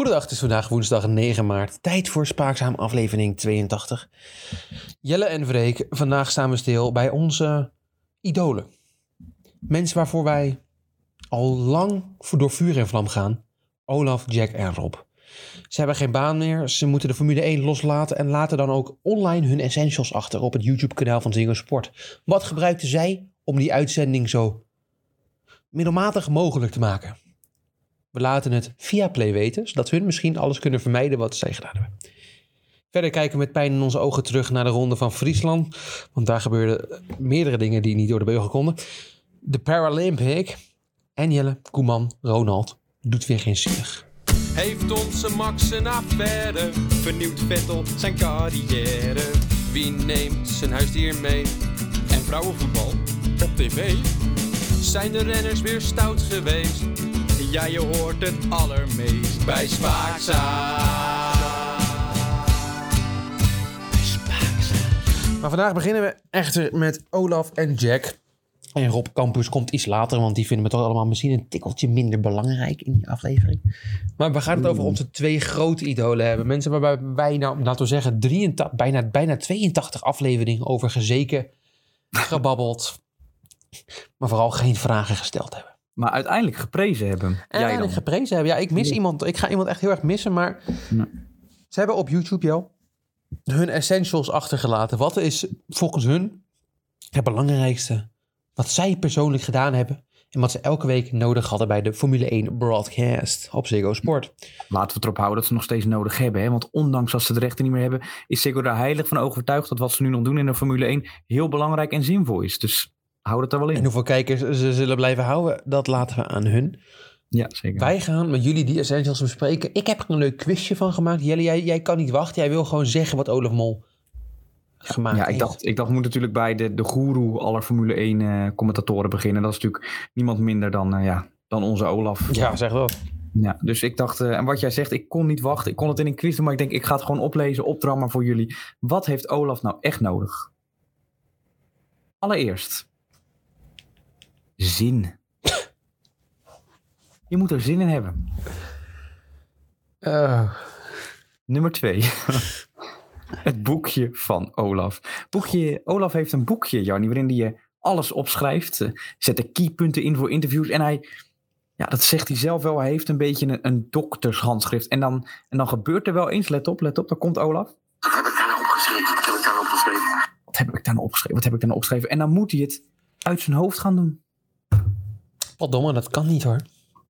Goedendag, het is vandaag woensdag 9 maart. Tijd voor Spaakzaam aflevering 82. Jelle en Vreek, vandaag staan we stil bij onze idolen. Mensen waarvoor wij al lang door vuur en vlam gaan. Olaf, Jack en Rob. Ze hebben geen baan meer, ze moeten de Formule 1 loslaten en laten dan ook online hun essentials achter op het YouTube-kanaal van Zinggo Sport. Wat gebruikten zij om die uitzending zo middelmatig mogelijk te maken? We laten het via Play weten, zodat hun misschien alles kunnen vermijden wat zij gedaan hebben. Verder kijken we met pijn in onze ogen terug naar de ronde van Friesland. Want daar gebeurden meerdere dingen die niet door de beugel konden. De Paralympic. En Jelle, Koeman, Ronald doet weer geen zielig. Heeft onze Max een affaire? Vernieuwt Vettel zijn carrière? Wie neemt zijn huisdier mee? En vrouwenvoetbal op tv? Zijn de renners weer stout geweest? Ja, je hoort het allermeest bij Spaakzaam. Maar vandaag beginnen we echter met Olaf en Jack. En Rob Campus komt iets later, want die vinden we toch allemaal misschien een tikkeltje minder belangrijk in die aflevering. Maar we gaan het over onze twee grote idolen hebben. Mensen waarbij wij, nou, laten we zeggen, 83, bijna, bijna 82 afleveringen over gezeken, gebabbeld, maar vooral geen vragen gesteld hebben. Maar uiteindelijk geprezen hebben. Uiteindelijk geprezen hebben. Ja, ik mis iemand. Ik ga iemand echt heel erg missen, maar Ja. ze hebben op YouTube, joh, hun essentials achtergelaten. Wat is volgens hun het belangrijkste wat zij persoonlijk gedaan hebben en wat ze elke week nodig hadden bij de Formule 1 broadcast op Ziggo Sport. Laten we het erop houden dat ze nog steeds nodig hebben. Hè? Want ondanks dat ze de rechten niet meer hebben, is Ziggo er heilig van overtuigd dat wat ze nu nog doen in de Formule 1 heel belangrijk en zinvol is. Dus hou het er wel En in. hoeveel kijkers ze zullen blijven houden, dat laten we aan hun. Ja, zeker. Wij gaan met jullie die essentials bespreken. Ik heb er een leuk quizje van gemaakt. Jelle, jij, jij kan niet wachten. Jij wil gewoon zeggen wat Olaf Mol gemaakt Ja, ik heeft. dacht, ik dacht, we moeten natuurlijk bij de, de goeroe aller Formule 1 eh, commentatoren beginnen. Dat is natuurlijk niemand minder dan, eh, ja, dan onze Olaf. Ja, zeg wel. Ja, dus ik dacht, eh, en wat jij zegt, ik kon niet wachten. Ik kon het in een quiz doen, maar ik denk, ik ga het gewoon oplezen, opdrammen voor jullie. Wat heeft Olaf nou echt nodig? Allereerst, zin. Je moet er zin in hebben. Eh, Nummer twee. het boekje van Olaf. Boekje, Olaf heeft een boekje, Jannie, waarin hij alles opschrijft. Eh, Zet de keypunten in voor interviews. En hij, ja, dat zegt hij zelf wel, hij heeft een beetje een, een doktershandschrift. En dan, en dan gebeurt er wel eens, let op, let op, dan komt Olaf. Wat heb ik daar nou opgeschreven? Wat heb ik daar nou opgeschreven? Wat heb ik daar nou opgeschreven? Wat heb ik daar nou opgeschreven? En dan moet hij het uit zijn hoofd gaan doen. Wat domme, dat kan niet hoor.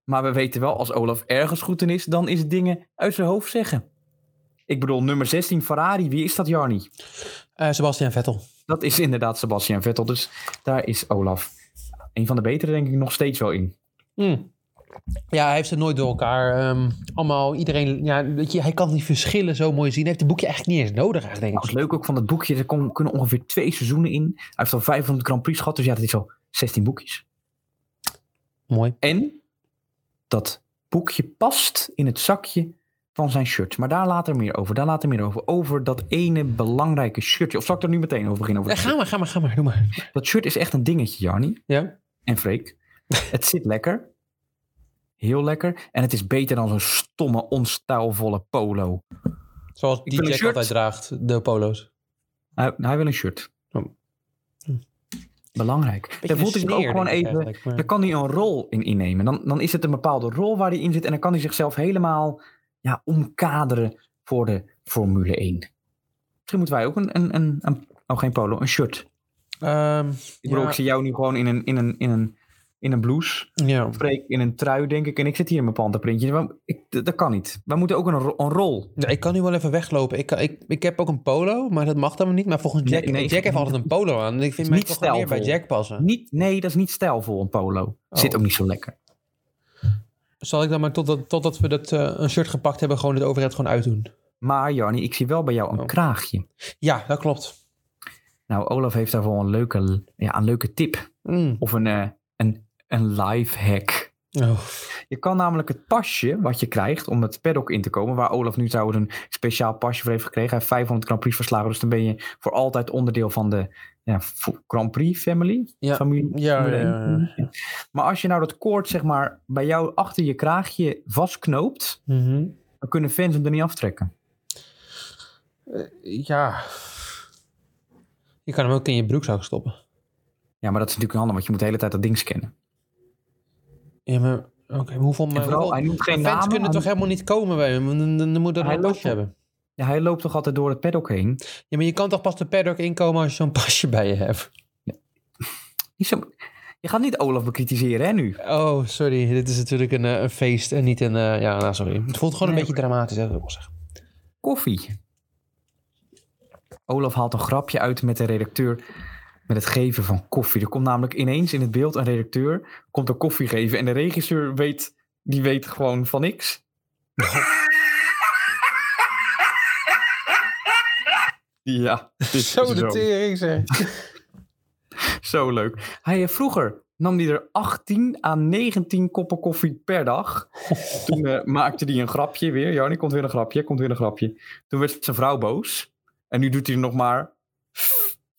Maar we weten wel, als Olaf ergens goed in is, dan is het dingen uit zijn hoofd zeggen. Ik bedoel, nummer 16 Ferrari, wie is dat, Jarnie? Eh, Sebastian Vettel. Dat is inderdaad Sebastian Vettel. Dus daar is Olaf een van de betere, denk ik, nog steeds wel in. Hmm. Ja, hij heeft ze nooit door elkaar. ehm, allemaal, iedereen, ja, weet je, hij kan die verschillen zo mooi zien. Hij heeft het boekje eigenlijk niet eens nodig, eigenlijk, Nou, denk het ik. leuk ook van het boekje, er kon- kunnen ongeveer twee seizoenen in. Hij heeft al 500 Grand Prix gehad, dus ja, dat is al 16 boekjes. Mooi. En dat boekje past in het zakje van zijn shirt. Maar daar later meer over. Daar later meer over. Over dat ene belangrijke shirtje. Of zal ik er nu meteen over beginnen? Over Ja, dat, ga maar, ga maar, ga maar, doe maar. dat shirt is echt een dingetje, Jarnie. Ja? En Freek. het zit lekker. Heel lekker. En het is beter dan zo'n stomme, onstijlvolle polo. Zoals die Jack altijd draagt, de polo's. Hij, hij wil een shirt. Oh. Belangrijk. Daar voelt hij zich ook gewoon even... Daar kan hij een rol in innemen. Dan, dan is het een bepaalde rol waar hij in zit. En dan kan hij zichzelf helemaal ja, omkaderen voor de Formule 1. Misschien moeten wij ook een, een, een, een oh geen polo, een shirt. Ehm, Ik bedoel, ja, ik zie jou nu gewoon in een, in een, in een, in een blouse. ja. Freek in een trui, denk ik. En ik zit hier in mijn ik- Dat kan niet. Wij moeten ook een, ro- een rol. Ja, ik kan nu wel even weglopen. Ik, kan- ik, ik heb ook een polo, maar dat mag dan niet. Maar volgens Jack, Nee, nee, Jack heeft altijd een polo aan. Ik vind mij niet toch meer bij. Jack passen. Niet, nee, dat is niet stijlvol, een polo. Zit Oh. ook niet zo lekker. Zal ik dan maar totdat, totdat we dat, eh, een shirt gepakt hebben, gewoon het overheid gewoon uitdoen? Maar Jarnie, ik zie wel bij jou een Oh. kraagje. Ja, dat klopt. Nou, Olaf heeft daarvoor een leuke, ja, een leuke tip. Mm. Of een, eh, een, een life hack. Oh. Je kan namelijk het pasje wat je krijgt om het paddock in te komen, waar Olaf nu trouwens een speciaal pasje voor heeft gekregen. Hij heeft 500 Grand Prix verslagen, dus dan ben je voor altijd onderdeel van de ja, Grand Prix family. Ja, Familie, ja, Formule ja, 1. ja. Maar als je nou dat koord zeg maar bij jou achter je kraagje vastknoopt, Mhm. Dan kunnen fans hem er niet aftrekken. Ja. Je kan hem ook in je broekzak stoppen. Ja, maar dat is natuurlijk handig, want je moet de hele tijd dat ding scannen. Ja, maar... Oké, hoeveel... vooral, hoeveel- hij noemt geen maar fans namen, kunnen toch helemaal niet komen bij hem? Dan, dan, dan moet dat Hij een pasje hebben. Ja, hij loopt toch altijd door het paddock heen? Ja, maar je kan toch pas de paddock inkomen als je zo'n pasje bij je hebt? Je gaat niet Olaf bekritiseren, hè, nu? Oh, sorry. Dit is natuurlijk een, eh, een feest en niet een... eh, ja, nou, sorry. Het voelt gewoon Nee, een beetje dramatisch, hè, dat wil ik zeggen. Koffie. Olaf haalt een grapje uit met de redacteur met het geven van koffie. Er komt namelijk ineens in het beeld een redacteur, komt er koffie geven en de regisseur weet, die weet gewoon van niks. ja, Zo de tering, zeg. Zo leuk. Hij, eh, vroeger nam hij er 18 à 19 koppen koffie per dag. Toen eh, maakte hij een grapje weer. Jarnie, komt weer een grapje, komt weer een grapje. Toen werd zijn vrouw boos. En nu doet hij er nog maar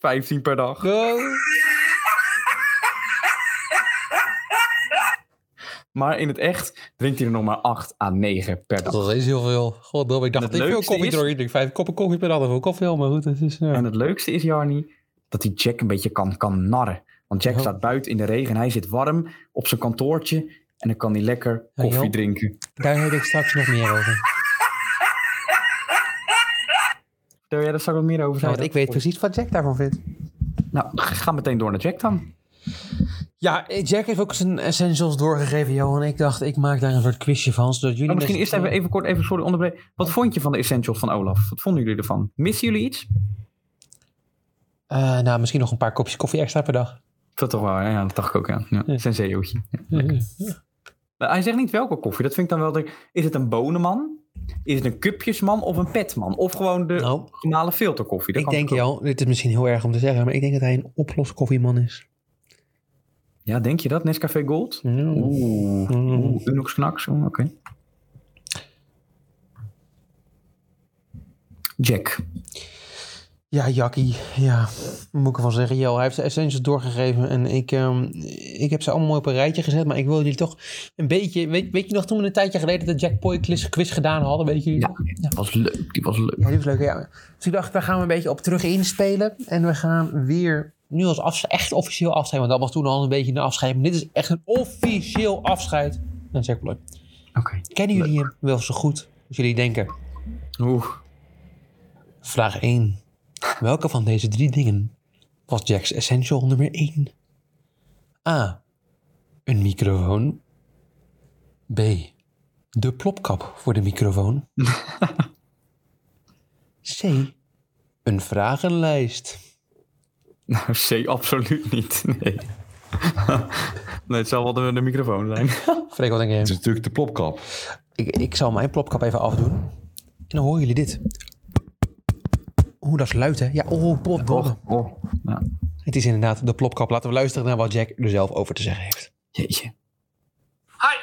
15 per dag. Maar in het echt drinkt hij er nog maar 8 à 9 per dag. Dat is heel veel. Goddomme, ik dacht dat ik veel koffie is- dronk. Ik drink vijf koppen koffie per dag. Veel koffie al, maar goed. Het is, ja. En het leukste is, Jarnie, dat hij Jack een beetje kan, kan narren. Want Jack Oh. staat buiten in de regen en hij zit warm op zijn kantoortje. En dan kan hij lekker koffie drinken. Daar heb ik straks nog meer over. Wil jij daar straks wat meer over Nou, zeggen? want ik weet precies wat Jack daarvan vindt. Nou, ga meteen door naar Jack dan. Ja, Jack heeft ook zijn essentials doorgegeven, Johan. Ik dacht, ik maak daar een soort quizje van, zodat jullie... Maar misschien eerst even, even kort, even sorry, onderbreken. Wat vond je van de essentials van Olaf? Wat vonden jullie ervan? Missen jullie iets? Eh, nou, misschien nog een paar kopjes koffie extra per dag. Dat toch wel, ja, dat dacht ik ook, ja. ja. Ja. Senseootje. Maar hij zegt niet welke koffie. Dat vind ik dan wel... Is het een bonenman? Is het een cupjesman of een petman? Of gewoon de Nou, gemalen filterkoffie? Dat ik denk. Jan, dit is misschien heel erg om te zeggen, maar ik denk dat hij een oploskoffiemand is. Ja, denk je dat? Nescafé Gold? Oeh, Mm. oeh Unox. Oeh, Oké. Jack. Ja, Jackie. Ja, moet ik ervan zeggen? Jo, hij heeft de essentials doorgegeven en ik, ehm, ik heb ze allemaal mooi op een rijtje gezet. Maar ik wil jullie toch een beetje... Weet, weet je nog toen we een tijdje geleden de Jack Boy quiz, quiz gedaan hadden? Weet je Ja, die was leuk. Die was leuk. Ja, die was leuk. Ja. Dus ik dacht, daar gaan we een beetje op terug inspelen. En we gaan weer nu als afs- echt officieel afscheid. Want dat was toen al een beetje een afscheid. Maar dit is echt een officieel afscheid van Jack Boy. Oké. Kennen jullie hem wel zo goed als jullie denken? Oeh. Vraag 1. Welke van deze drie dingen was Jack's essential nummer 1? A. Een microfoon. B. De plopkap voor de microfoon. C. Een vragenlijst. Nou, C absoluut niet. Nee. nee, het zal wel de, de microfoon zijn. Freek, wat denk Het is je? natuurlijk de plopkap. Ik, ik zal mijn plopkap even afdoen. En dan horen jullie dit. Oeh, dat is luid, hè? Ja, oh, pot, Oh, oh. Ja. Het is inderdaad de plopkap. Laten we luisteren naar wat Jack er zelf over te zeggen heeft. Jeetje. Hi,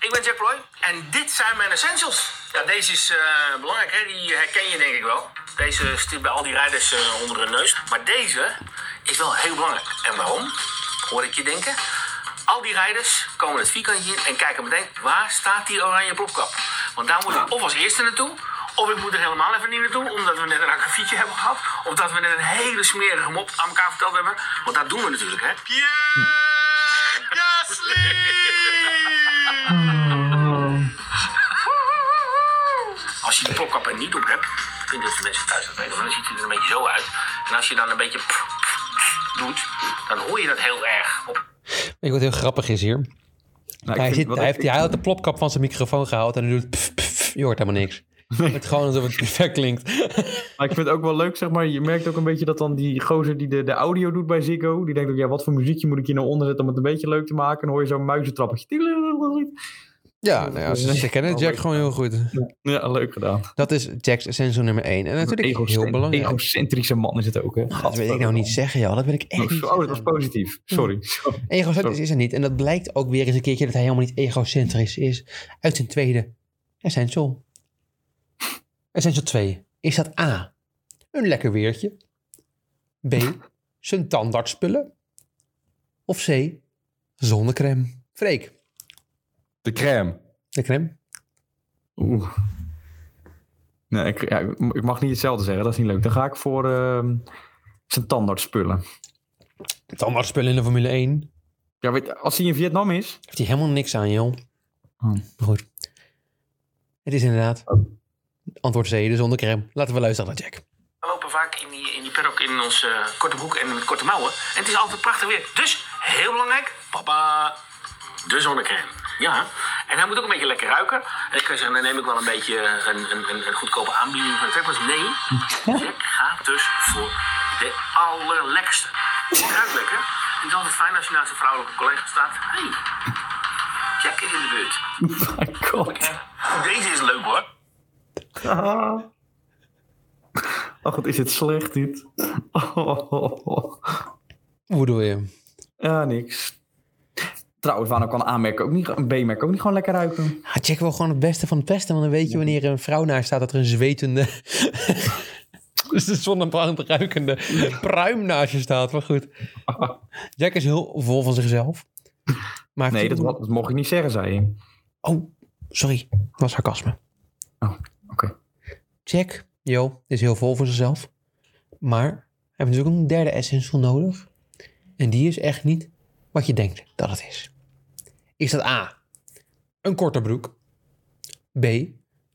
ik ben Jack Ploy en dit zijn mijn essentials. Ja, deze is eh, belangrijk, hè? die herken je denk ik wel. Deze zit bij al die rijders eh, onder hun neus. Maar deze is wel heel belangrijk. En waarom? Hoor ik je denken? Al die rijders komen het vierkantje in en kijken meteen waar staat die oranje plopkap. Want daar moet ik of als eerste naartoe, of ik moet er helemaal even niet naartoe, omdat we net een akkefietje hebben gehad. Of dat we net een hele smerige mop aan elkaar verteld hebben. Want dat doen we natuurlijk, hè? Als je die plopkap er niet op hebt, ik vind dat de mensen thuis dat weten, dan ziet hij er een beetje zo uit. En als je dan een beetje doet, dan hoor je dat heel erg op. Weet je wat heel grappig is hier? Nou, hij, vind- zit, hij, heeft, hij had de plopkap van zijn microfoon gehaald en hij doet pff, je hoort helemaal niks. Het gewoon alsof het perfect klinkt. Maar ik vind het ook wel leuk, zeg maar. Je merkt ook een beetje dat dan die gozer die de, de audio doet bij Ziggo. Die denkt ook, ja, wat voor muziekje moet ik hier nou onder zetten om het een beetje leuk te maken. En dan hoor je zo'n muizentrappetje. Ja, nou ja, ze, ze kennen Jack gewoon heel goed. Ja, leuk gedaan. Dat is Jack's essential nummer 1. En natuurlijk Egocent- heel belangrijk. Egocentrische man is het ook, hè? Dat wil ik nou niet zeggen, joh. Dat wil ik echt Oh, niet oh, dat was zeggen. positief. Sorry. Sorry. Egocentrisch is er niet. En dat blijkt ook weer eens een keertje dat hij helemaal niet egocentrisch is. Uit zijn tweede essential. Essential 2. Is dat A. Een lekker weertje. B. Zijn tandartsspullen. Of C. Zonnecrème. Freek. De crème. De crème. Oeh. Nee, ik, ja, ik mag niet hetzelfde zeggen, dat is niet leuk. Dan ga ik voor ehm, zijn tandartsspullen. Tandartsspullen in de Formule 1. Ja, weet, als hij in Vietnam is... Heeft hij helemaal niks aan, joh. Oh. Goed. Het is inderdaad antwoord C, de zonder crème. Laten we luisteren naar Jack. We lopen vaak in die, in die paddock in ons eh, korte broek en met korte mouwen. En het is altijd prachtig weer. Dus, heel belangrijk, papa, de zonnecrème. Ja, en hij moet ook een beetje lekker ruiken. En ik kan zeggen, dan neem ik wel een beetje een, een, een, een goedkope aanbieding van de trek. Maar nee, Jack gaat dus voor de allerlekkerste. Het ruikt lekker. Het is altijd fijn als je naast een vrouwelijke collega staat. hey, Jack is in de buurt. My god. Deze is leuk hoor. Oh, wat is het slecht dit. Hoe bedoel je? Ja, niks. Trouwens, waar ook kan aanmerken, ook niet, een B-merk ook niet gewoon lekker ruiken. Ah, Jack wil gewoon het beste van het beste. Want dan weet je wanneer er een vrouw naast staat dat er een zwetende... dus de zonnebrand ruikende pruim naast je staat. Maar goed. Jack is heel vol van zichzelf. Maar Nee, dat, dat mocht ik niet zeggen, zei je. Oh, sorry. Dat was sarcasme. Oh, oké. Jack, is heel vol van zichzelf. Maar hij heeft natuurlijk ook een derde essential nodig. En die is echt niet wat je denkt dat het is. Is dat A, een korte broek? B,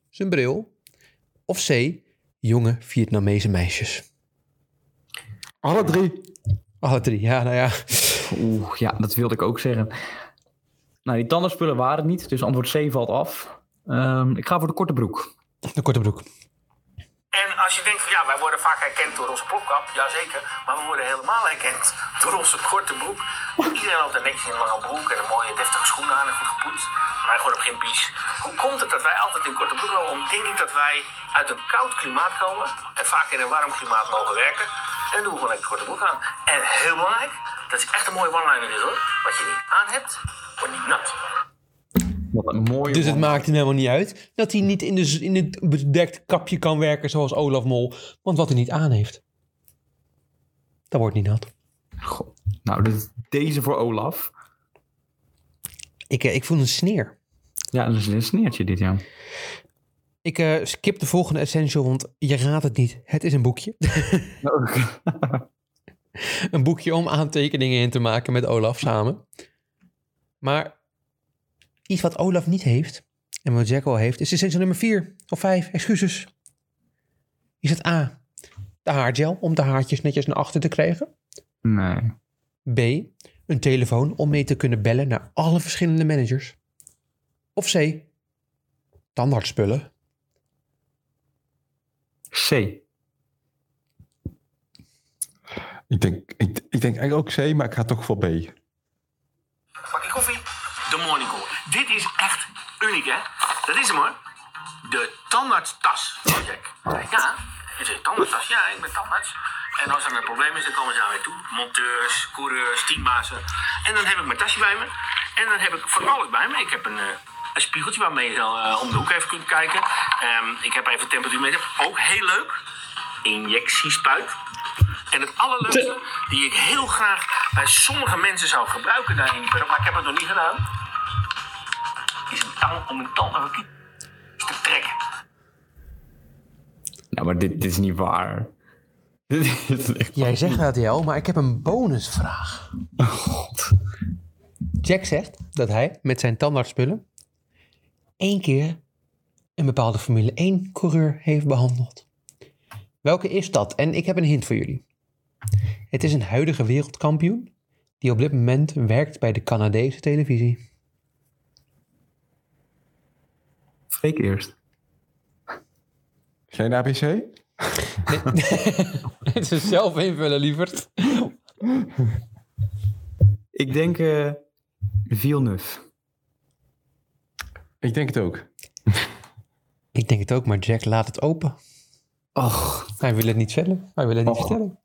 zijn bril? Of C, jonge Vietnamese meisjes? Alle drie. Alle drie, ja, nou ja. Oeh, ja, dat wilde ik ook zeggen. Nou, die tandenspullen waren het niet, dus antwoord C valt af. Ehm, ik ga voor de korte broek. De korte broek. En als je denkt van ja, wij worden vaak herkend door onze plopkap, jazeker. Maar we worden helemaal herkend door onze korte broek. Iedereen loopt er netjes in een lange broek en een mooie deftige schoenen aan en goed gepoetst. Maar gewoon op geen pies. Hoe komt het dat wij altijd in korte broek lopen? Denk ik dat wij uit een koud klimaat komen en vaak in een warm klimaat mogen werken. En doen we gewoon lekker korte broek aan. En heel belangrijk, dat is echt een mooie one-liner dit hoor. Wat je niet aan hebt, wordt niet nat. Mooie Dus het man. maakt hem helemaal niet uit dat hij niet in, de, in het bedekt kapje kan werken zoals Olaf Mol. Want wat hij niet aan heeft, dat wordt niet nat. Goh. Nou, dit- deze voor Olaf. Ik, eh, ik voel een sneer. Ja, dat is een sneertje dit, ja. Ik eh, skip de volgende essential, want je raadt het niet. Het is een boekje. een boekje om aantekeningen in te maken met Olaf samen. Maar iets wat Olaf niet heeft, en wat Jack wel heeft, is essential nummer 4 of 5, excuses. Is het A, de haargel om de haartjes netjes naar achter te krijgen? Nee. B, een telefoon om mee te kunnen bellen naar alle verschillende managers? Of C, tandartsspullen? C. Ik denk, ik, ik denk eigenlijk ook C, maar ik ga toch voor B. Dit is echt uniek, hè? Dat is hem, hoor. De tandartstas van Jack. Ja, je zegt tandartstas. Ja, ik ben tandarts. En als er een probleem is, dan komen ze naar mij toe. Monteurs, coureurs, teambazen. En dan heb ik mijn tasje bij me. En dan heb ik van alles bij me. Ik heb een, een spiegeltje waarmee je zo eh, om de hoek even kunt kijken. Ehm, ik heb even temperatuurmeter. Ook heel leuk. Injectiespuit. En het allerleukste, die ik heel graag bij sommige mensen zou gebruiken daar in die paddock, maar ik heb het nog niet gedaan, is een tang om een tand te trekken. Nou, maar dit, dit is niet waar. Dit is echt... Jij zegt dat, Jel, maar ik heb een bonusvraag. Jack zegt dat hij met zijn tandartsspullen één keer een bepaalde Formule 1-coureur heeft behandeld. Welke is dat? En ik heb een hint voor jullie. Het is een huidige wereldkampioen die op dit moment werkt bij de Canadese televisie. Freek eerst. Geen ABC? Het is zelf invullen, lieverd. Ik denk eh Villeneuve. Ik denk het ook. Ik denk het ook, maar Jack laat het open. Och, Hij wil het niet vertellen. Hij wil het niet vertellen.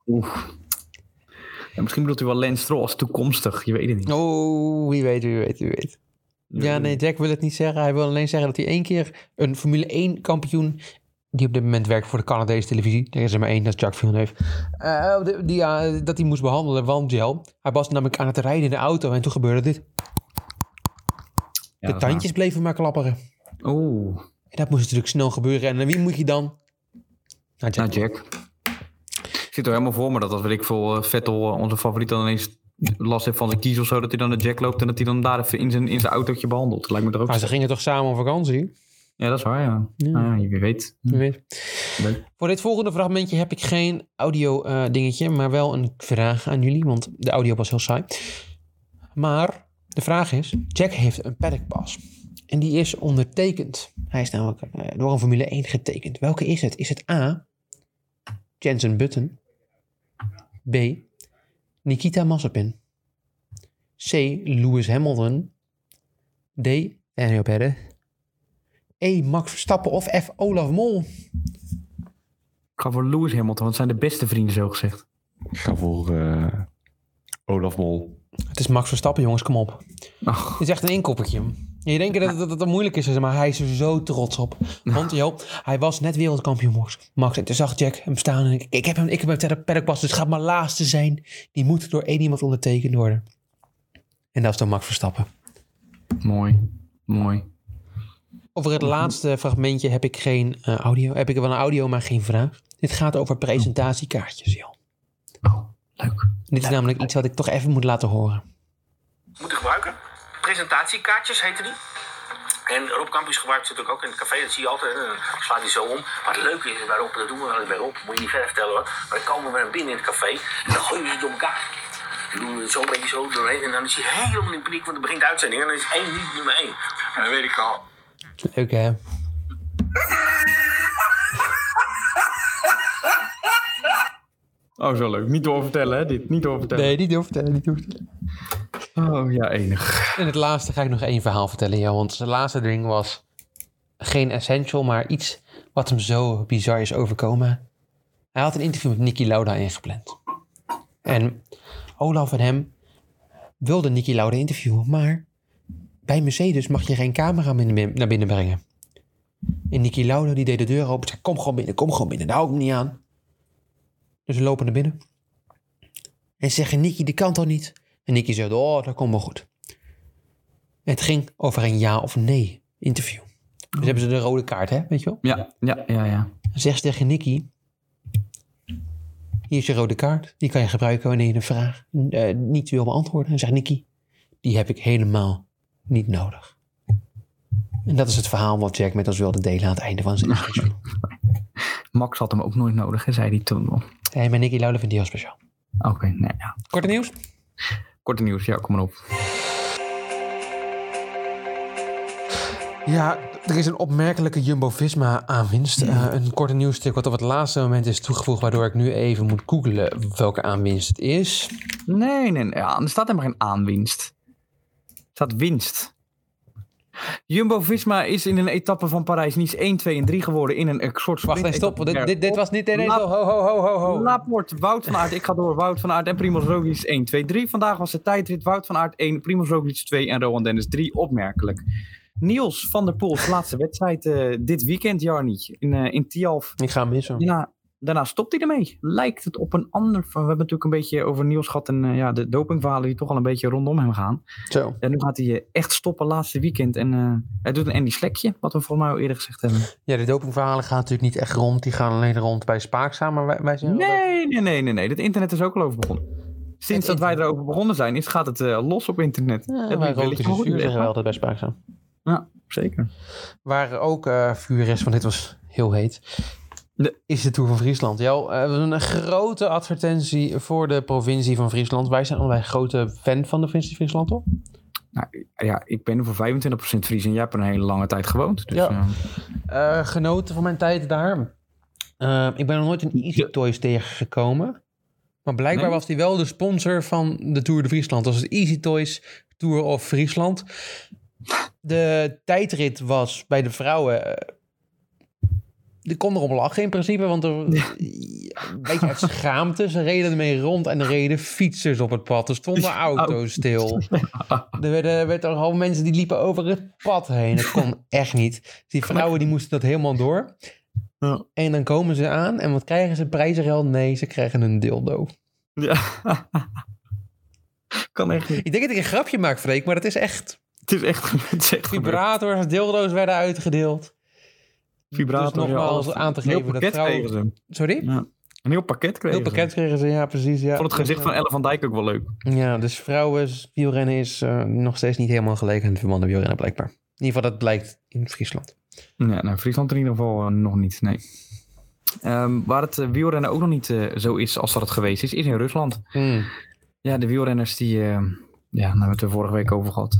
Ja, misschien bedoelt u wel Lance Stroll als toekomstig. Je weet het niet. Oh, wie weet, wie weet, wie weet. Ja, nee, Jack wil het niet zeggen. Hij wil alleen zeggen dat hij één keer een Formule 1 kampioen... die op dit moment werkt voor de Canadese televisie... er is er maar één, dat is Jacques Villeneuve... eh, die, dat hij moest behandelen, want Jel... hij was namelijk aan het rijden in de auto en toen gebeurde dit. Ja, de dat tandjes bleven maar klapperen. Oeh. En dat moest natuurlijk snel gebeuren. En wie moet je dan Nou, Jack. Nou, Jack. Ik zit er helemaal voor me dat als weet ik veel, eh, Vettel, eh, onze favoriet, dan ineens last heeft van zijn kies of zo, dat hij dan de Jack loopt en dat hij dan daar even in zijn, in zijn autootje behandelt. Dat lijkt me er ook. Maar ze gingen toch samen op vakantie? Ja, dat is waar, ja. Ja. Ah, ja wie weet. Wie weet. Leuk. Voor dit volgende fragmentje heb ik geen audio eh, dingetje, maar wel een vraag aan jullie, want de audio was heel saai. Maar de vraag is, Jack heeft een paddockpas en die is ondertekend. Hij is namelijk eh, door een Formule 1 getekend. Welke is het? Is het A, Jensen Button, B, Nikita Mazepin, C, Lewis Hamilton, D, Daniel Perez, E, Max Verstappen of F, Olaf Mol? Ik ga voor Lewis Hamilton, want het zijn de beste vrienden, zo gezegd. Ik ga voor eh, Olaf Mol. Het is Max Verstappen, jongens, kom op. Ach, Het is echt een inkoppertje. Je denkt dat het, dat het moeilijk is, maar hij is er zo trots op. Want joh, hij was net wereldkampioen, Max. Max. En toen zag Jack hem staan en ik, ik heb hem, ik heb hem paddock pas, dus het gaat maar laatste zijn. Die moet door één iemand ondertekend worden. En dat is dan Max Verstappen. mooi. Mooi. Over het laatste fragmentje heb ik geen eh, audio. Heb ik wel een audio, maar geen vraag. Dit gaat over presentatiekaartjes, joh. Oh, leuk. Dit is namelijk iets wat ik toch even moet laten horen. moeten gebruiken. Presentatiekaartjes heten die. En Rob Campus gebruikt ze natuurlijk ook in het café, dat zie je altijd. En dan slaat hij zo om. Maar het leuke is bij Rob, dat doen we wel eens bij Rob, moet je niet verder vertellen hoor. Maar dan komen we binnen in het café en dan gooien we ze door elkaar. Dan doen we het zo een beetje zo doorheen en dan is hij helemaal in paniek, want er begint de uitzending en dan is één niet nummer één. En dat weet ik al. Leuk hè? Oh, zo leuk. Niet doorvertellen, hè? Dit. Niet doorvertellen. Nee, niet doorvertellen, niet doorvertellen. Oh, ja, enig. En het laatste ga ik nog één verhaal vertellen, ja. Want zijn laatste ding was geen essential, maar iets wat hem zo bizar is overkomen. Hij had een interview met Nicky Lauda ingepland. En Olaf en hem wilden Nicky Lauda interviewen, maar bij Mercedes mag je geen camera naar binnen brengen. En Nicky Lauda die deed de deur open, zei kom gewoon binnen, kom gewoon binnen, daar hou ik me niet aan. Dus we lopen naar binnen. En ze zeggen, Nicky, die kan toch niet? En Nicky zegt, oh, dat komt wel goed. Het ging over een ja of nee interview. Dus hebben ze de rode kaart, hè? Weet je wel? Ja, ja, ja, ja. Zegt ze tegen Nicky... Hier is je rode kaart. Die kan je gebruiken wanneer je een vraag eh, niet wil beantwoorden. En zegt Nicky... Die heb ik helemaal niet nodig. En dat is het verhaal wat Jack met ons wilde delen aan het einde van zijn interview. Max had hem ook nooit nodig, hè, zei hij toen nog. Hey, maar Nicky Lauda vindt die heel speciaal. Oké, nee, ja. Korte nieuws? Korte nieuws, ja, kom maar op. Ja, er is een opmerkelijke Jumbo-Visma-aanwinst. Eh, een korte nieuwsstuk wat op het laatste moment is toegevoegd... waardoor ik nu even moet googlen welke aanwinst het is. Nee, nee, nee. Ja, er staat helemaal geen aanwinst. Er staat winst. Jumbo-Visma is in een etappe van Parijs niet 1, 2 en 3 geworden in een soort Wacht, nee, stop. Dit, dit, dit was niet... Nee, nee, La- ho, ho, ho, ho, ho. Laporte, Wout van Aert. Ik ga door. Wout van Aert en Primoz Roglic 1, 2, 3. Vandaag was de tijdrit. Wout van Aert 1, Primoz Roglic 2 en Rowan Dennis 3. Opmerkelijk. Niels van der Poel, zijn laatste wedstrijd eh, dit weekend, Jarni, in, eh in Tialf. Ik ga hem missen. Daarna, daarna stopt hij ermee. Lijkt het op een ander... We hebben natuurlijk een beetje over Niels gehad en eh, ja, de dopingverhalen die toch al een beetje rondom hem gaan. Zo. En nu gaat hij eh, echt stoppen laatste weekend. En eh, hij doet een Andy Slekje, wat we volgens mij al eerder gezegd hebben. Ja, de dopingverhalen gaan natuurlijk niet echt rond. Die gaan alleen rond bij Spaakzaam. Maar wij, wij zijn Nee, nee, nee, nee, nee. Het internet is ook al over begonnen. Sinds dat wij erover begonnen zijn, is, gaat het los op internet. Ja, Dat wij roken goed vuur, zeggen zeggen. we altijd bij Spaakzaam. Ja, zeker. Waar ook vuur is, want dit was heel heet, De- is de Tour van Friesland. Eh, een grote advertentie voor de provincie van Friesland. Wij zijn allebei grote fan van de provincie Friesland, toch? Nou, ja, ik ben er voor 25% Fries en jij hebt er een hele lange tijd gewoond. Dus, Ja. eh, Eh, genoten van mijn tijd daar. Ik ben nog nooit een Easy Toys tegengekomen. Maar blijkbaar Nee? was die wel de sponsor van de Tour de Friesland. Dat was het Easy Toys Tour of Friesland. De tijdrit was bij de vrouwen... die kon erop lachen in principe, want er een beetje uit schaamte. Ze reden ermee rond en er reden fietsers op het pad. Er stonden auto's stil. Er werden, werd er al mensen die liepen over het pad heen. Dat kon echt niet. Die vrouwen die moesten dat helemaal door. Ja. En dan komen ze aan en wat krijgen ze? Prijzengeld? Nee, ze krijgen een dildo. ja. kan echt niet. Ik denk dat ik een grapje maak, Freek, maar dat is echt. Het is echt, het is echt. Vibrators, dildo's werden uitgedeeld. Vibrator. Dus nogmaals alles. aan te Een heel geven dat pakket vrouwen- kregen ze. Sorry? Ja. Een heel pakket kregen Heel ze. pakket kregen ze, ja precies. Ja. Ik vond het gezicht van Elle van Dijk ook wel leuk. Ja, dus vrouwen wielrennen is eh, nog steeds niet helemaal gelijk aan het mannen wielrennen blijkbaar. In ieder geval, dat blijkt in Friesland. Ja, nou, Friesland in ieder geval eh, nog niet, nee. Ehm, waar het eh, wielrennen ook nog niet eh, zo is als dat het geweest is, is in Rusland. Hmm. Ja, de wielrenners die... eh, ja, daar hebben we het er vorige week over gehad.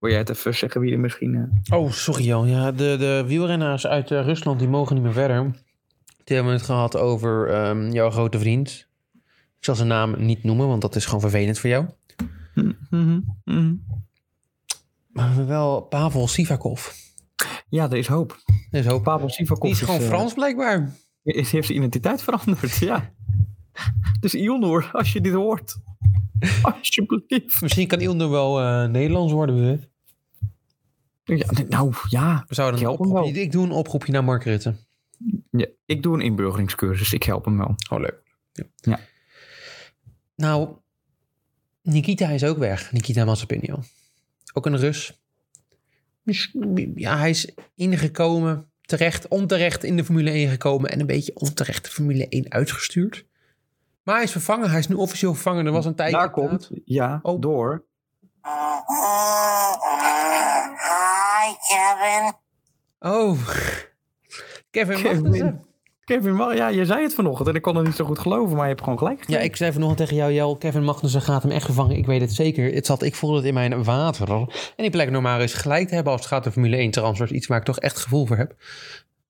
Wil jij het even zeggen wie er misschien... eh, Oh, sorry Jan. Ja, de, de wielrenners uit eh, Rusland die mogen niet meer verder. Die hebben het gehad over ehm, jouw grote vriend. Ik zal zijn naam niet noemen, want dat is gewoon vervelend voor jou. Maar wel Pavel Sivakov. Ja, er is hoop. Dat is hoop. Pavel Sivakov Die is gewoon eh, Frans blijkbaar. Is, heeft zijn identiteit veranderd, ja. Dus Ilnur, als je dit hoort. Alsjeblieft. Misschien kan Ilner wel eh, Nederlands worden, weet. Ja, nou, ja. We zouden Ik een oproepje, ik doe een oproepje naar Mark Rutte. ja. Ik doe een inburgeringscursus. Ik help hem wel. Oh, leuk. Ja. Ja. Nou, Nikita is ook weg. Nikita Mazepinio. Ook een Rus. Ja, hij is ingekomen, terecht, onterecht in de Formule 1 gekomen en een beetje onterecht de Formule 1 uitgestuurd. Maar hij is vervangen. Hij is nu officieel vervangen. Er was een tijdje... Daar komt, ja, Oh. door. Hi, Kevin. Oh. Kevin, Kevin. Kevin, maar ja, je zei het vanochtend en ik kon het niet zo goed geloven, maar je hebt gewoon gelijk. Ja, ik zei vanochtend tegen jou, Jel, Kevin Magnussen gaat hem echt vervangen. Ik weet het zeker. Het zat, ik voelde het in mijn water. En die plek normaal is gelijk te hebben als het gaat om Formule 1 transfers. Iets waar ik toch echt gevoel voor heb.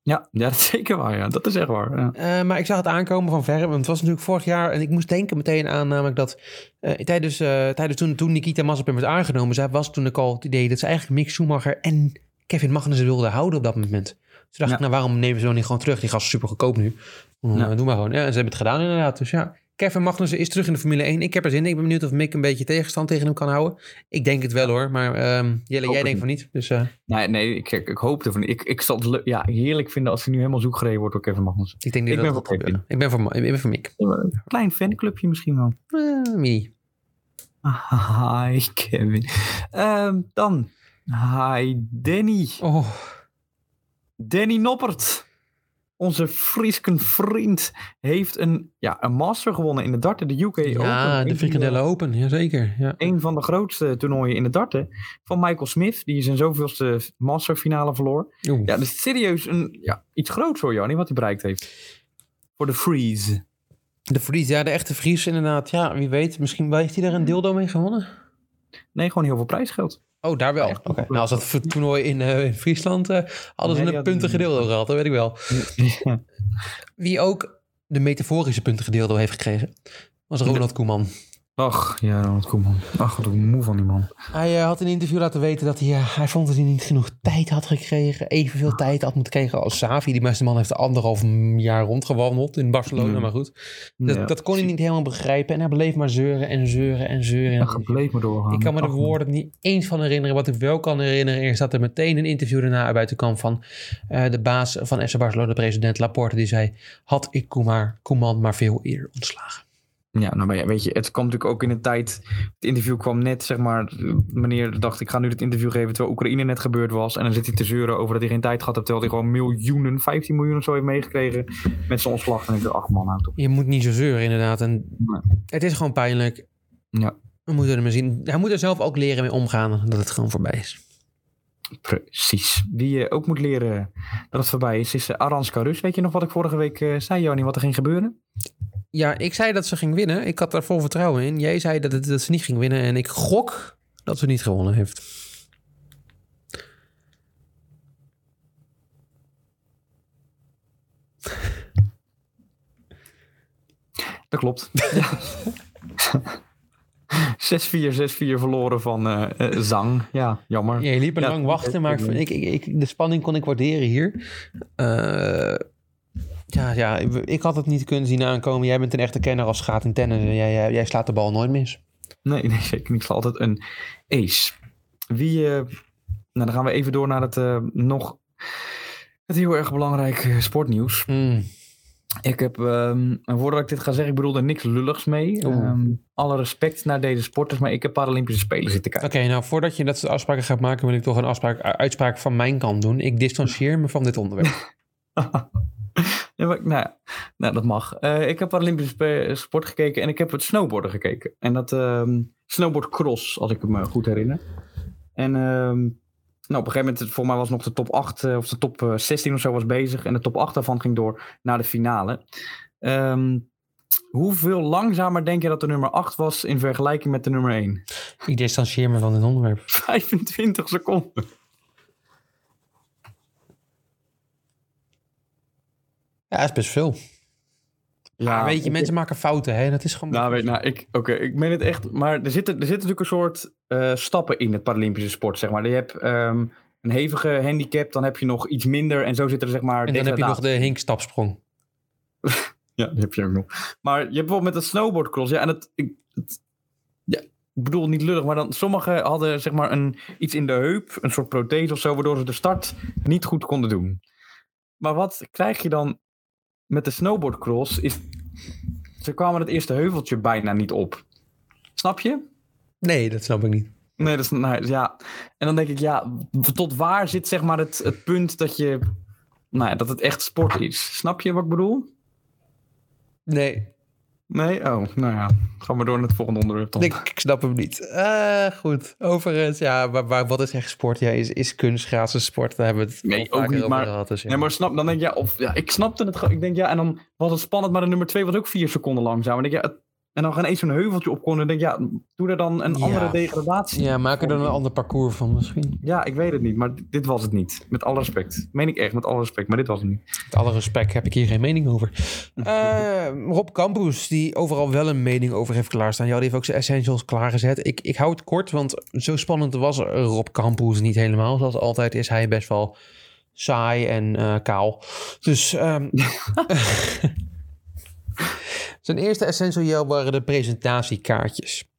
Ja, ja, dat is zeker waar. Ja. Dat is echt waar. Ja. Eh, maar ik zag het aankomen van verre. Want het was natuurlijk vorig jaar. En ik moest denken meteen aan namelijk dat... eh, tijdens, eh, tijdens toen, toen Nikita Mazepin werd aangenomen... Zij was toen ook al het idee dat ze eigenlijk Mick Schumacher en Kevin Magnussen wilden houden op dat moment. Toen dacht Ja. ik, nou waarom nemen ze dan niet gewoon terug? Die gast is super goedkoop nu. Uh, Ja. Doe maar gewoon. Ja, en ze hebben het gedaan inderdaad. Dus ja, Kevin Magnussen is terug in de Formule 1. Ik heb er zin in. Ik ben benieuwd of Mick een beetje tegenstand tegen hem kan houden. Ik denk het wel hoor. Maar ehm, Jelle, jij denkt van niet. Dus eh, Nee, nee ik, ik, ik hoop ervan. Ik, ik zal het ja, heerlijk vinden als hij nu helemaal zoek gereden wordt door Kevin Magnussen. ik denk niet Ik dat gebeuren. Ik ben voor, ik ben voor Mick. Klein fanclubje misschien wel. Eh, mini. Hi, Kevin. Ehm, dan, hi, Danny. Oh, Danny Noppert. Onze Friesken vriend heeft een, ja, een master gewonnen in de darten, de UK Open. ja, de van frikandellen open. Jazeker. Ja. Een van de grootste toernooien in de darten van Michael Smith, die zijn zoveelste masterfinale verloor. Ja, is serieus een, ja, iets groots hoor, Jannie, wat hij bereikt heeft. Voor de Freeze. De Vries, ja, de echte Vries inderdaad. Ja, wie weet. Misschien heeft hij daar een dildo mee gewonnen. Nee, gewoon heel veel prijsgeld. Oh, daar wel. Echt. Nou, als dat toernooi in, eh, in Friesland eh, hadden ze Nee, een dildo gehad, dat weet ik wel. Wie ook de metaforische puntige dildo heeft gekregen, was Ronald Koeman. Ach, ja, Ronald Koeman. Ach, wat ik moe van die man. Hij eh, had in een interview laten weten dat hij, eh, hij vond dat hij niet genoeg tijd had gekregen. Evenveel tijd had moeten krijgen als Savi. Die beste man heeft anderhalf jaar rondgewandeld in Barcelona, Mm. maar goed. Dat, Ja, dat kon hij niet helemaal begrijpen. En hij bleef maar zeuren en zeuren en zeuren. Ja, gebleef maar doorgaan. Ik kan me de woorden niet eens van herinneren. Wat ik wel kan herinneren is dat er meteen een interview daarna uit buiten kwam van eh, de baas van FC Barcelona, de president Laporte. Die zei, had ik Koeman, Koeman maar veel eerder ontslagen. Ja, nou maar ja, weet je, het kwam natuurlijk ook in een tijd. Het interview kwam net, zeg maar. Meneer dacht, ik ga nu dit interview geven terwijl Oekraïne net gebeurd was. En dan zit hij te zeuren over dat hij geen tijd gehad heeft. Terwijl hij gewoon miljoenen, 15 miljoen of zo heeft meegekregen met zijn ontslag. En ik dacht, ach man, op. Je moet niet zo zeuren inderdaad. En Nee. het is gewoon pijnlijk. Ja, We moeten er maar zien. Hij moet er zelf ook leren mee omgaan dat het gewoon voorbij is. precies. Wie je ook moet leren dat het voorbij is, is uh, Arans Karus. Weet je nog wat ik vorige week eh, zei, Joni, wat er ging gebeuren? Ja, ik zei dat ze ging winnen. Ik had daar vol vertrouwen in. Jij zei dat, het, dat ze niet ging winnen. En ik gok dat ze niet gewonnen heeft. Dat klopt. Ja. 6-4, 6-4 verloren van eh, eh, Zang. Ja, jammer. Ja, je liep Ja, lang wachten, maar ik, ik, ik, ik- de spanning kon ik waarderen hier. Eh, ja, ja, ik had het niet kunnen zien aankomen. Jij bent een echte kenner als het gaat in tennis. Jij, jij, jij slaat de bal nooit mis. Nee, nee, zeker niet. Ik sla altijd een ace. Wie, eh, nou dan gaan we even door naar het eh, nog het heel erg belangrijke sportnieuws. Mm. Ik heb, ehm, en voordat ik dit ga zeggen, ik bedoel er niks lulligs mee. Ehm, alle respect naar deze sporters, maar ik heb Paralympische Spelen zitten kijken. Oké, nou voordat je dat soort afspraken gaat maken, wil ik toch een afspraak, uitspraak van mijn kant doen. Ik distancieer me van dit onderwerp. Ja, maar, nou, nou, dat mag. Eh, ik heb Paralympische sport gekeken en ik heb het snowboarden gekeken. En dat ehm snowboardcross, als ik me goed herinner. En ehm, nou, op een gegeven moment, voor mij was nog de top 8 eh, of de top eh, 16 of zo was bezig. En de top 8 daarvan ging door naar de finale. Ehm, hoeveel langzamer denk je dat de nummer 8 was in vergelijking met de nummer 1? ik distancieer me van dit onderwerp. 25 seconden. Ja, dat is best veel. Ja, weet je, mensen maken fouten, hè? Dat is gewoon... Nou, weet, nou ik, oké, ik meen het echt. Maar er zitten, er zitten natuurlijk een soort eh, stappen in het Paralympische sport, zeg maar. Je hebt ehm, een hevige handicap, dan heb je nog iets minder. En zo zit er, zeg maar, en dan heb je nog de hinkstapsprong. Ja, die heb je ook nog. Maar je hebt bijvoorbeeld met het snowboardcross, ja, en het, ik, het- ja, ik bedoel niet lullig, maar dan sommigen hadden zeg maar een, iets in de heup, een soort prothese of zo, waardoor ze de start niet goed konden doen. Maar wat krijg je dan met de snowboardcross? Is, ze kwamen het eerste heuveltje bijna niet op. Snap je? Nee, dat snap ik niet. Nee, dat is, nou, ja. En dan denk ik, ja, tot waar zit zeg maar het, het punt dat je, nou ja, dat het echt sport is? Snap je wat ik bedoel? Nee, Nee? Oh, nou ja. Gaan we door naar het volgende onderwerp dan. ik, ik snap hem niet. Eh, goed. Overigens, ja, maar, maar wat is echt sport? Ja, is, is kunst, sport? Daar hebben we het Nee, ook niet, over maar- gehad. Dus, ja. Nee, maar snap, dan denk je, ja, of, ja, ik snapte het gewoon. Ik denk, ja, en dan was het spannend, maar de nummer twee was ook vier seconden langzaam. En, denk, ja, het- en dan gaan eens zo'n heuveltje op kon. En denk ja, doe er dan een Ja. andere degradatie. Ja, maak er dan een ander parcours van misschien. Ja, ik weet het niet, maar dit was het niet. Met alle respect. Meen ik echt, met alle respect, maar dit was het niet. Met alle respect heb ik hier geen mening over. Eh, Rob Campus, die overal wel een mening over heeft klaarstaan. Ja, die heeft ook zijn essentials klaargezet. Ik, ik hou het kort, want zo spannend was Rob Campus niet helemaal. Zoals altijd is hij best wel saai en eh, kaal. Dus ehm, zijn eerste essential gel waren de presentatiekaartjes.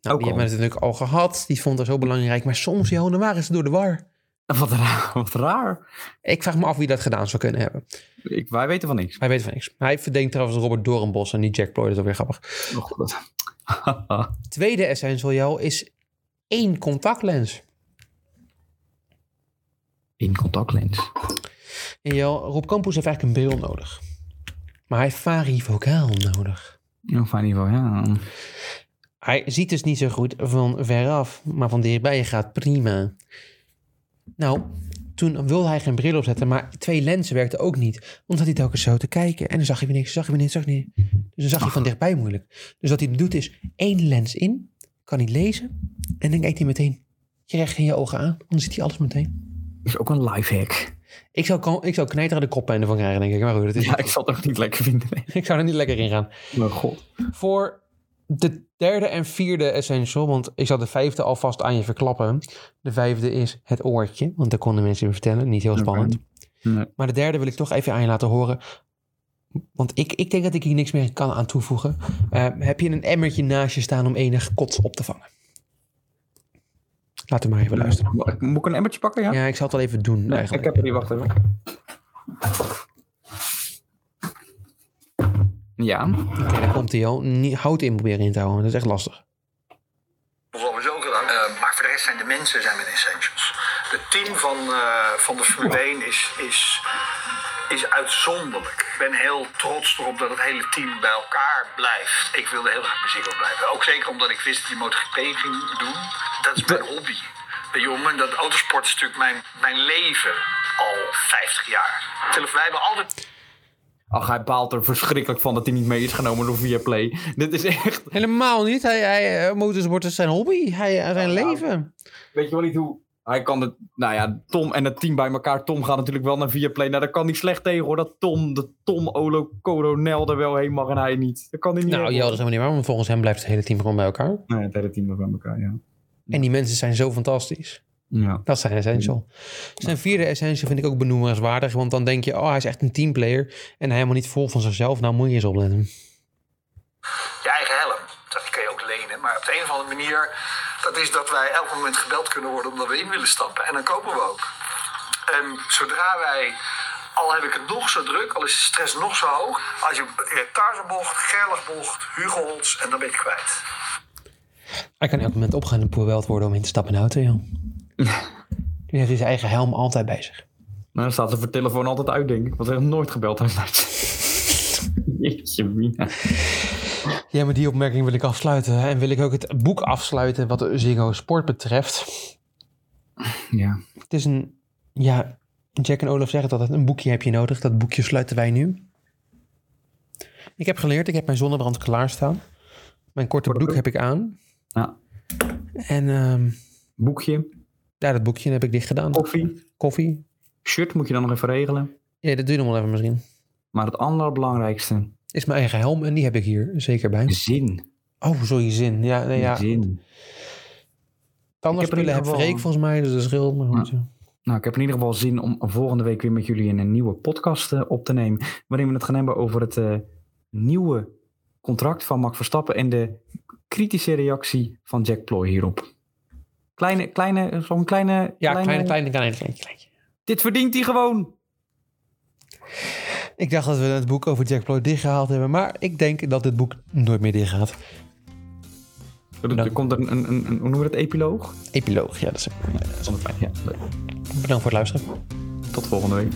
Nou, die hebben we natuurlijk al gehad. Die vond ik zo belangrijk. Maar soms, joh, dan waren ze door de war. Wat raar. Wat raar. Ik vraag me af wie dat gedaan zou kunnen hebben. Ik, wij weten van niks. Hij weet van niks. Hij verdenkt trouwens Robert Doornbos en niet Jack Ploy. Dat is ook weer grappig. Oh. Tweede essential gel is één contactlens. In contactlens. En Jel, Rob Campus heeft eigenlijk een bril nodig. Maar hij heeft varivocaal nodig. Ja. Hij ziet dus niet zo goed van veraf, maar van dichtbij gaat prima. Nou, toen wilde hij geen bril opzetten, maar twee lenzen werkten ook niet. Omdat hij telkens zo te kijken en dan zag je weer niks, zag je weer niks, zag je niet. Dus dan zag je van dichtbij moeilijk. Dus wat hij doet is één lens in, kan hij lezen en dan kijkt hij meteen je recht in je ogen aan. Dan ziet hij alles meteen. Is ook een lifehack. Ik zou, ik zou knijteren de koppijn ervan krijgen, denk ik. Maar goed, dat is, Ja, ik zal het ook niet lekker vinden. nee. ik zou er niet lekker in gaan. Oh, god. Voor de derde en vierde essential, want ik zal de vijfde alvast aan je verklappen. De vijfde is het oortje, want daar konden mensen me vertellen. Niet heel spannend. Nee. Maar de derde wil ik toch even aan je laten horen. Want ik, ik denk dat ik hier niks meer kan aan toevoegen. Eh, heb je een emmertje naast je staan om enig kots op te vangen? Laten we maar even luisteren. Moet ik een emmertje pakken, ja? Ja, ik zal het wel even doen Nee, eigenlijk. ik heb er niet, wacht even. Ja. Oké, daar komt hij al. Niet hout in proberen in te houden. Dat is echt lastig. Gedaan. Eh, maar voor de rest zijn de mensen zijn mijn essentials. Het team van, eh, van de Formule 1 is, is, is uitzonderlijk. Ik ben heel trots erop dat het hele team bij elkaar blijft. Ik wilde heel graag muziek op blijven. Ook zeker omdat ik wist dat die MotoGP ging doen. Dat is mijn hobby. Jongen, dat autosport is natuurlijk mijn, mijn leven al 50 jaar. Wij hebben altijd Ach, hij baalt er verschrikkelijk van dat hij niet mee is genomen door Viaplay. Dit is echt... Helemaal niet. Hij, hij, eh, motorsport is zijn hobby. Hij, eh, zijn leven. Weet je wel niet hoe... Hij kan het... Nou ja, Tom en het team bij elkaar. Tom gaat natuurlijk wel naar Viaplay. Nou, daar kan niet slecht tegen hoor. Dat Tom, de Tom Olo Coronel er wel heen mag en hij niet. Dat kan hij niet. Nou, ja, dat is helemaal niet waar. Want volgens hem blijft het hele team gewoon bij elkaar. Nee, het hele team bij elkaar, ja. En die mensen zijn zo fantastisch. Ja. Dat is zijn essential. Zijn vierde essential vind ik ook benoemenswaardig. Want dan denk je, oh, hij is echt een teamplayer. En hij helemaal niet vol van zichzelf. Nou, moet je eens opletten. je eigen helm. Dat kun je ook lenen. Maar op de een of andere manier, dat is dat wij elk moment gebeld kunnen worden omdat we in willen stappen. En dan kopen we ook. En zodra wij Al heb ik het nog zo druk, al is de stress nog zo hoog. Als je je Tarzanbocht, Gerlachbocht, Hugoholz en dan ben je kwijt. Hij kan elk moment opgaan en poeweld worden om in te stappen in de auto, joh. Die heeft zijn eigen helm altijd bij zich. Nou, dan staat ze voor telefoon altijd uit, denk ik. Want hij heeft nooit gebeld heeft. Jeetje, mina. Ja, met die opmerking wil ik afsluiten. En wil ik ook het boek afsluiten wat de Ziggo Sport betreft. Ja. Het is een, ja, Jack en Olaf zeggen het altijd, een boekje heb je nodig. Dat boekje sluiten wij nu. Ik heb geleerd, ik heb mijn zonnebrand klaarstaan. Mijn korte broek heb ik aan. Ja. En ehm, Boekje, ja, dat boekje heb ik dicht gedaan. koffie, Koffie. shirt moet je dan nog even regelen. Ja, dat doe je nog wel even misschien. Maar het allerbelangrijkste, Is mijn eigen helm en die heb ik hier zeker bij. zin. Oh, sorry, zin. Ja, nee, ja. Zin. In ieder heb Freek volgens mij, dus dat scheelt. Maar goed, ja. Nou, ik heb in ieder geval zin om volgende week weer met jullie een nieuwe podcast eh, op te nemen. Waarin we het gaan hebben over het eh, nieuwe contract van Max Verstappen en de kritische reactie van Jack Ploy hierop. Kleine, kleine, zo'n kleine, Ja, kleine, kleine, kleine, kleine, kleine. Dit verdient hij gewoon. Ik dacht dat we het boek over Jack Ploy dichtgehaald hebben, maar ik denk dat dit boek nooit meer dichtgaat. Er, er Dan- komt een, een, een, hoe noemen we het, epiloog? Epiloog, ja, dat is... Ja, leuk. Bedankt voor het luisteren. Tot volgende week.